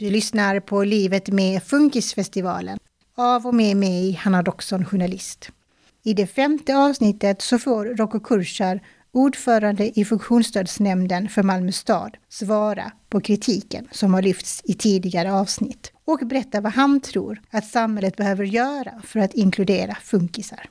Du lyssnar på Livet med Funkisfestivalen av och med mig, Hanna Doxon, journalist. I det femte avsnittet så får Rocco Kurschar, ordförande i funktionsstödsnämnden för Malmö stad, svara på kritiken som har lyfts i tidigare avsnitt och berätta vad han tror att samhället behöver göra för att inkludera funkisar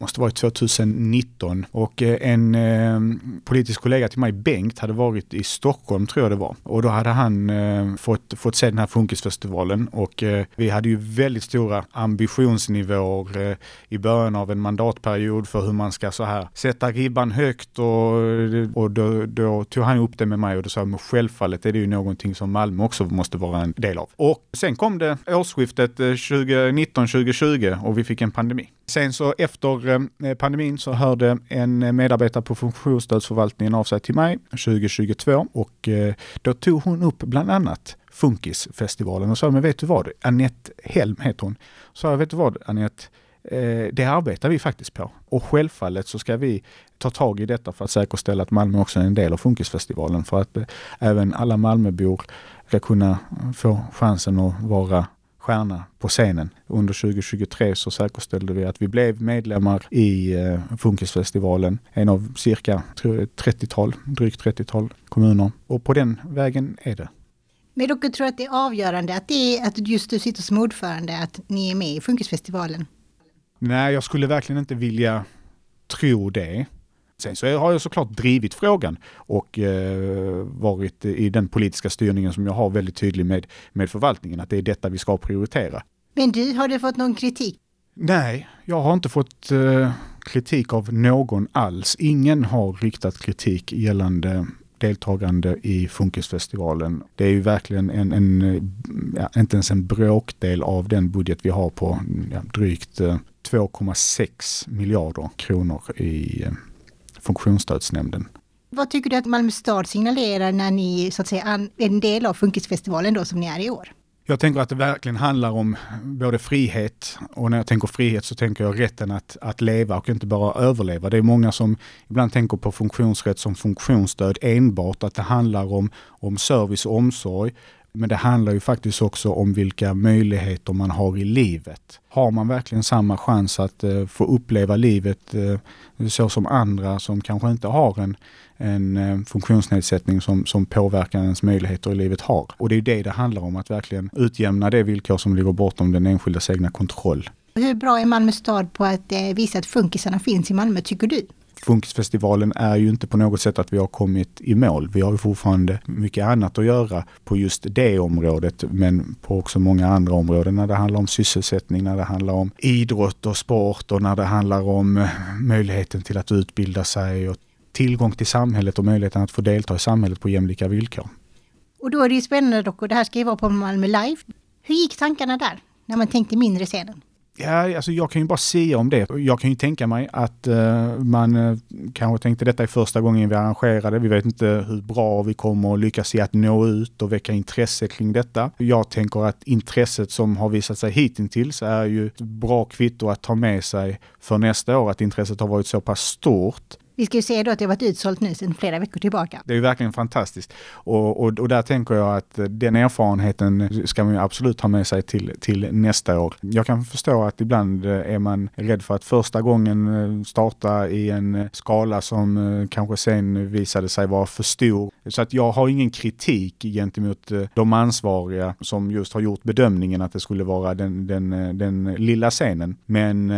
måste varit 2019 och eh, en eh, politisk kollega till mig, Bengt, hade varit i Stockholm tror jag det var. Och då hade han eh, fått, fått se den här Funkisfestivalen och eh, vi hade ju väldigt stora ambitionsnivåer eh, i början av en mandatperiod för hur man ska så här sätta ribban högt och, eh, och då, då tog han upp det med mig och då sa jag, men självfallet är det ju någonting som Malmö också måste vara en del av. Och sen kom det årsskiftet eh, 2019-2020 och vi fick en pandemi. Sen så efter eh, pandemin så hörde en medarbetare på funktionsstödsförvaltningen av sig till mig 2022 och eh, då tog hon upp bland annat Funkisfestivalen och sa, men vet du vad, Annette Helm heter hon. Så jag, vet du vad Annette, eh, det arbetar vi faktiskt på. Och självfallet så ska vi ta tag i detta för att säkerställa att Malmö också är en del av Funkisfestivalen. För att även alla Malmöbor ska kunna få chansen att vara stjärna på scenen. Under 2023 så säkerställde vi att vi blev medlemmar i eh, Funkisfestivalen, en av cirka 30-tal, drygt 30-tal kommuner. Och på den vägen är det. Men dock tror att det är avgörande att, det är, att just du sitter som ordförande, att ni är med i Funkisfestivalen? Nej, jag skulle verkligen inte vilja tro det. Sen så har jag såklart drivit frågan och eh, varit i den politiska styrningen som jag har väldigt tydlig med, med förvaltningen, att det är detta vi ska prioritera. Men du, har du fått någon kritik? Nej, jag har inte fått eh, kritik av någon alls. Ingen har riktat kritik gällande deltagande i Funkisfestivalen. Det är ju verkligen en, en ja, inte ens en bråkdel av den budget vi har på ja, drygt eh, 2,6 miljarder kronor i eh, funktionsstödsnämnden. Vad tycker du att Malmö stad signalerar när ni så att säga är en del av Funkisfestivalen då som ni är i år? Jag tänker att det verkligen handlar om både frihet och när jag tänker frihet så tänker jag rätten att, att leva och inte bara överleva. Det är många som ibland tänker på funktionsrätt som funktionsstöd enbart, att det handlar om, om service och omsorg. Men det handlar ju faktiskt också om vilka möjligheter man har i livet. Har man verkligen samma chans att eh, få uppleva livet eh, så som andra som kanske inte har en, en eh, funktionsnedsättning som, som påverkar ens möjligheter i livet har. Och det är det det handlar om, att verkligen utjämna det villkor som ligger bortom den enskildas egna kontroll. Hur bra är Malmö stad på att eh, visa att funkisarna finns i Malmö, tycker du? Funkisfestivalen är ju inte på något sätt att vi har kommit i mål. Vi har ju fortfarande mycket annat att göra på just det området, men på också många andra områden när det handlar om sysselsättning, när det handlar om idrott och sport och när det handlar om eh, möjligheten till att utbilda sig och tillgång till samhället och möjligheten att få delta i samhället på jämlika villkor. Och då är det ju spännande och det här ska ju vara på Malmö Live. Hur gick tankarna där, när man tänkte mindre scenen? Ja, alltså jag kan ju bara säga om det. Jag kan ju tänka mig att uh, man uh, kanske tänkte detta är första gången vi arrangerade. Vi vet inte hur bra vi kommer att lyckas i att nå ut och väcka intresse kring detta. Jag tänker att intresset som har visat sig hittills är ju ett bra kvitto att ta med sig för nästa år, att intresset har varit så pass stort. Vi ska ju se då att det har varit utsålt nu sedan flera veckor tillbaka. Det är ju verkligen fantastiskt. Och, och, och, där tänker jag att den erfarenheten ska man absolut ha med sig till, till nästa år. Jag kan förstå att ibland eh, är man rädd för att första gången eh, starta i en eh, skala som kanske sen visade sig vara för stor. Så att jag har ingen kritik gentemot de ansvariga som just har gjort bedömningen att det skulle vara den, den, den lilla scenen. Men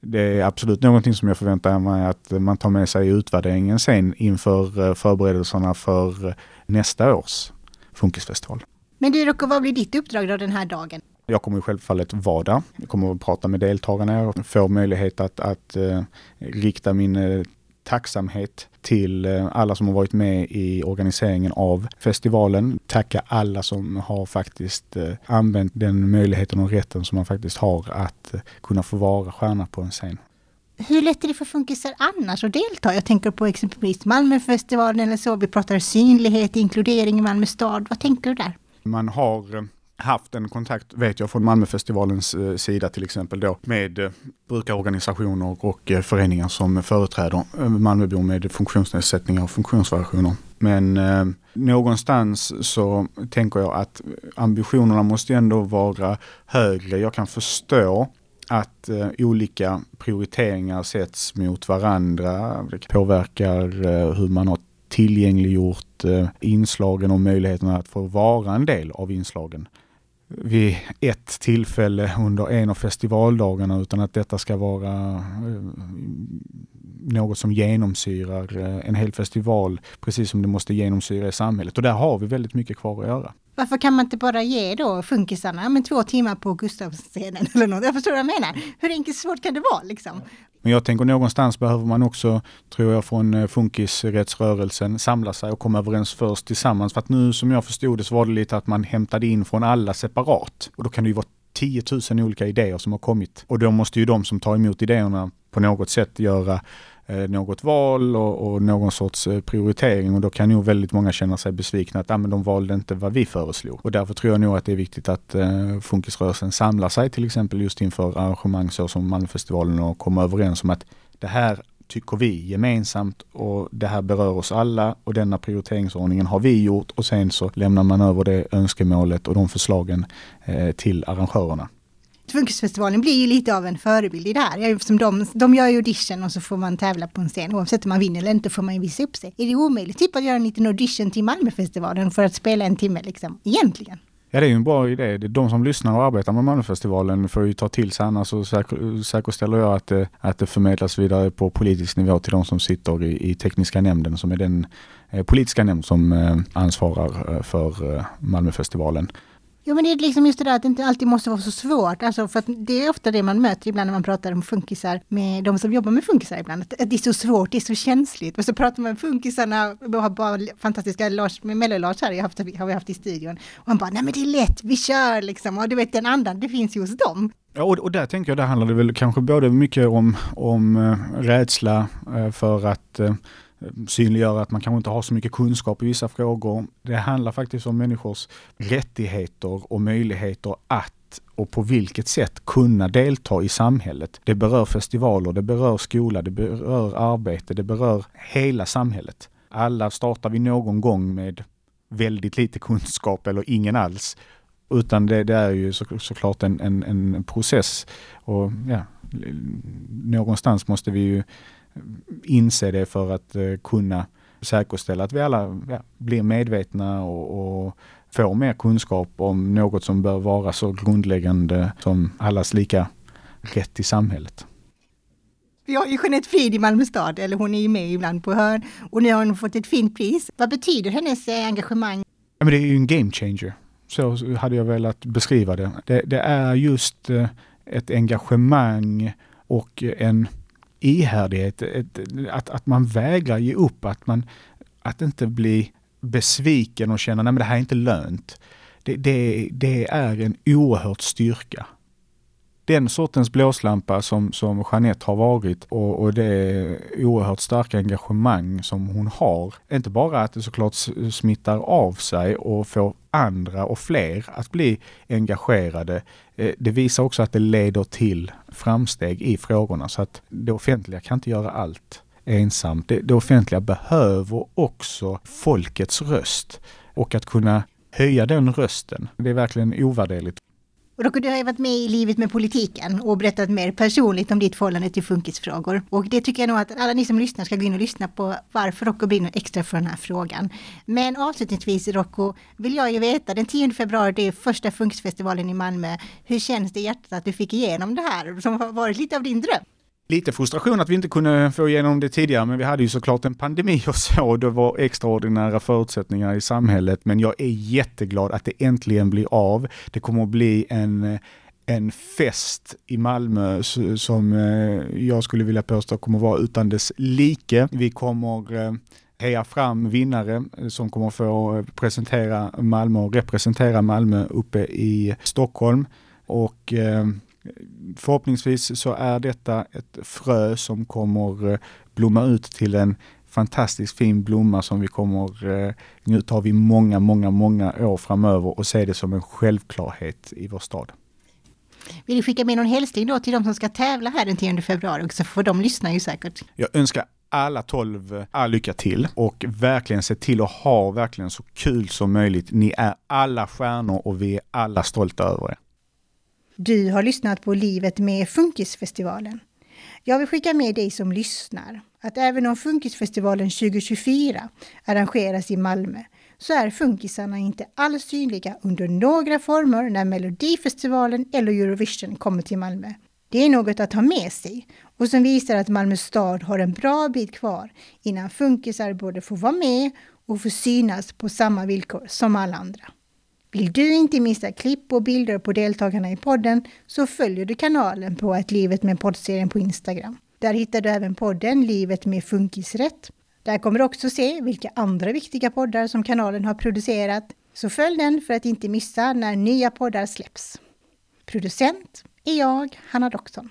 det är absolut någonting som jag förväntar mig att man tar med sig i utvärderingen sen inför eh, förberedelserna för eh, nästa års Funkisfestival. Men du Rocco, vad blir ditt uppdrag då den här dagen? Jag kommer självfallet vara där. Jag kommer att prata med deltagarna och få möjlighet att, att uh, rikta min uh, tacksamhet till eh, alla som har varit med i organiseringen av festivalen. Tacka alla som har faktiskt eh, använt den möjligheten och rätten som man faktiskt har att eh, kunna få vara stjärna på en scen. Hur lätt är det för funkisar annars att delta? Jag tänker på exempelvis Malmöfestivalen eller så. Vi pratar synlighet, inkludering i Malmö stad. Vad tänker du där? Man har haft en kontakt, vet jag, från Malmöfestivalens eh, sida till exempel då med eh, brukarorganisationer och eh, föreningar som företräder eh, Malmöbor med funktionsnedsättningar och funktionsvariationer. Men eh, någonstans så tänker jag att ambitionerna måste ändå vara högre. Jag kan förstå att eh, olika prioriteringar sätts mot varandra. Det påverkar eh, hur man har tillgängliggjort eh, inslagen och möjligheterna att få vara en del av inslagen vid ett tillfälle under en av festivaldagarna utan att detta ska vara eh, något som genomsyrar eh, en hel festival precis som det måste genomsyra i samhället. Och där har vi väldigt mycket kvar att göra. Varför kan man inte bara ge då funkisarna men två timmar på Gustavsscenen eller något? Jag förstår vad jag menar. Hur enkelt svårt kan det vara liksom? Men jag tänker någonstans behöver man också, tror jag, från eh, funkisrättsrörelsen samla sig och komma överens först tillsammans. För att nu som jag förstod det så var det lite att man hämtade in från alla separat. Och då kan det ju vara 10 000 olika idéer som har kommit. Och då måste ju de som tar emot idéerna på något sätt göra Eh, något val och, och, någon sorts eh, prioritering och då kan nog väldigt många känna sig besvikna att ah, men de valde inte vad vi föreslog. Och därför tror jag nog att det är viktigt att eh, funkisrörelsen samlar sig till exempel just inför arrangemang så som Malmöfestivalen och kommer överens om att det här tycker vi gemensamt och det här berör oss alla och denna prioriteringsordningen har vi gjort och sen så lämnar man över det önskemålet och de förslagen eh, till arrangörerna. Funkisfestivalen blir ju lite av en förebild i det här. Eftersom de, de gör ju audition och så får man tävla på en scen. Oavsett om man vinner eller inte får man ju visa upp sig. Är det omöjligt typ att göra en liten audition till Malmöfestivalen för att spela en timme liksom? Egentligen. Ja det är ju en bra idé. De som lyssnar och arbetar med Malmöfestivalen får ju ta till sig annars så säker, säkerställer jag att det, att det förmedlas vidare på politisk nivå till de som sitter i, i tekniska nämnden som är den eh, politiska nämnd som eh, ansvarar eh, för eh, Malmöfestivalen. Jo men det är liksom just det där att det inte alltid måste vara så svårt. Alltså för att det är ofta det man möter ibland när man pratar om funkisar med de som jobbar med funkisar ibland. Att det är så svårt, det är så känsligt. Och så pratar man med funkisarna, vi har bara fantastiska Lars, Mello-Lars här har, haft, har vi haft i studion. Och han bara, nej men det är lätt, vi kör liksom. Och du vet den andan, det finns ju hos dem. Ja, och, och där tänker jag, där handlar det väl kanske både mycket om, om eh, rädsla eh, för att eh, synliggöra att man kanske inte har så mycket kunskap i vissa frågor. Det handlar faktiskt om människors rättigheter och möjligheter att och på vilket sätt kunna delta i samhället. Det berör festivaler, det berör skola, det berör arbete, det berör hela samhället. Alla startar vi någon gång med väldigt lite kunskap eller ingen alls. Utan det, det är ju så, såklart en, en, en process. Och ja, någonstans måste vi ju inse det för att eh, kunna säkerställa att vi alla ja, blir medvetna och, och får mer kunskap om något som bör vara så grundläggande som allas lika rätt i samhället. Vi har ju Jeanette Frid i Malmö stad, eller hon är ju med ibland på hörn. Och nu har hon fått ett fint pris. Vad betyder hennes eh, engagemang? Ja, men det är ju en game changer. Så hade jag velat beskriva det. Det, det är just eh, ett engagemang och en ihärdighet, ett, att, att man vägrar ge upp, att man att inte bli besviken och känna att det här är inte lönt. Det, det, det är en oerhört styrka den sortens blåslampa som, som Jeanette har varit och, och det oerhört starka engagemang som hon har. Inte bara att det såklart smittar av sig och får andra och fler att bli engagerade. Eh, det visar också att det leder till framsteg i frågorna så att det offentliga kan inte göra allt ensamt. Det, det offentliga behöver också folkets röst och att kunna höja den rösten. Det är verkligen ovärderligt. Rocco, du har ju varit med i Livet med politiken och berättat mer personligt om ditt förhållande till funkisfrågor. Och det tycker jag nog att alla ni som lyssnar ska gå in och lyssna på varför Rocco brinner extra för den här frågan. Men avslutningsvis Rocco, vill jag ju veta, den 10 februari, det är första funkisfestivalen i Malmö. Hur känns det i hjärtat att du fick igenom det här som har varit lite av din dröm? Lite frustration att vi inte kunde få igenom det tidigare, men vi hade ju såklart en pandemi och så. Och det var extraordinära förutsättningar i samhället. Men jag är jätteglad att det äntligen blir av. Det kommer att bli en en fest i Malmö som eh, jag skulle vilja påstå kommer vara utan dess like. Vi kommer eh, heja fram vinnare eh, som kommer få presentera Malmö och representera Malmö uppe i Stockholm. Och förhoppningsvis så är detta ett frö som kommer eh, blomma ut till en fantastiskt fin blomma som vi kommer eh, njuta av i många, många, många år framöver och se det som en självklarhet i vår stad. Vill du skicka med någon hälsning då till de som ska tävla här den 10 februari också? För de lyssnar ju säkert. Jag önskar alla tolv all lycka till och verkligen se till att ha verkligen så kul som möjligt. Ni är alla stjärnor och vi är alla stolta över er. Du har lyssnat på Livet med Funkisfestivalen. Jag vill skicka med dig som lyssnar att även om Funkisfestivalen 2024 arrangeras i Malmö så är funkisarna inte alls synliga under några former när Melodifestivalen eller Eurovision kommer till Malmö. Det är något att ha med sig och som visar att Malmö stad har en bra bit kvar innan funkisar både får vara med och får synas på samma villkor som alla andra. Vill du inte missa klipp och bilder på deltagarna i podden så följer du kanalen på ett Livet med poddserien på Instagram. Där hittar du även podden Livet med Funkisrätt. Där kommer du också se vilka andra viktiga poddar som kanalen har producerat. Så följ den för att inte missa när nya poddar släpps. Producent är jag, Hanna Doxon.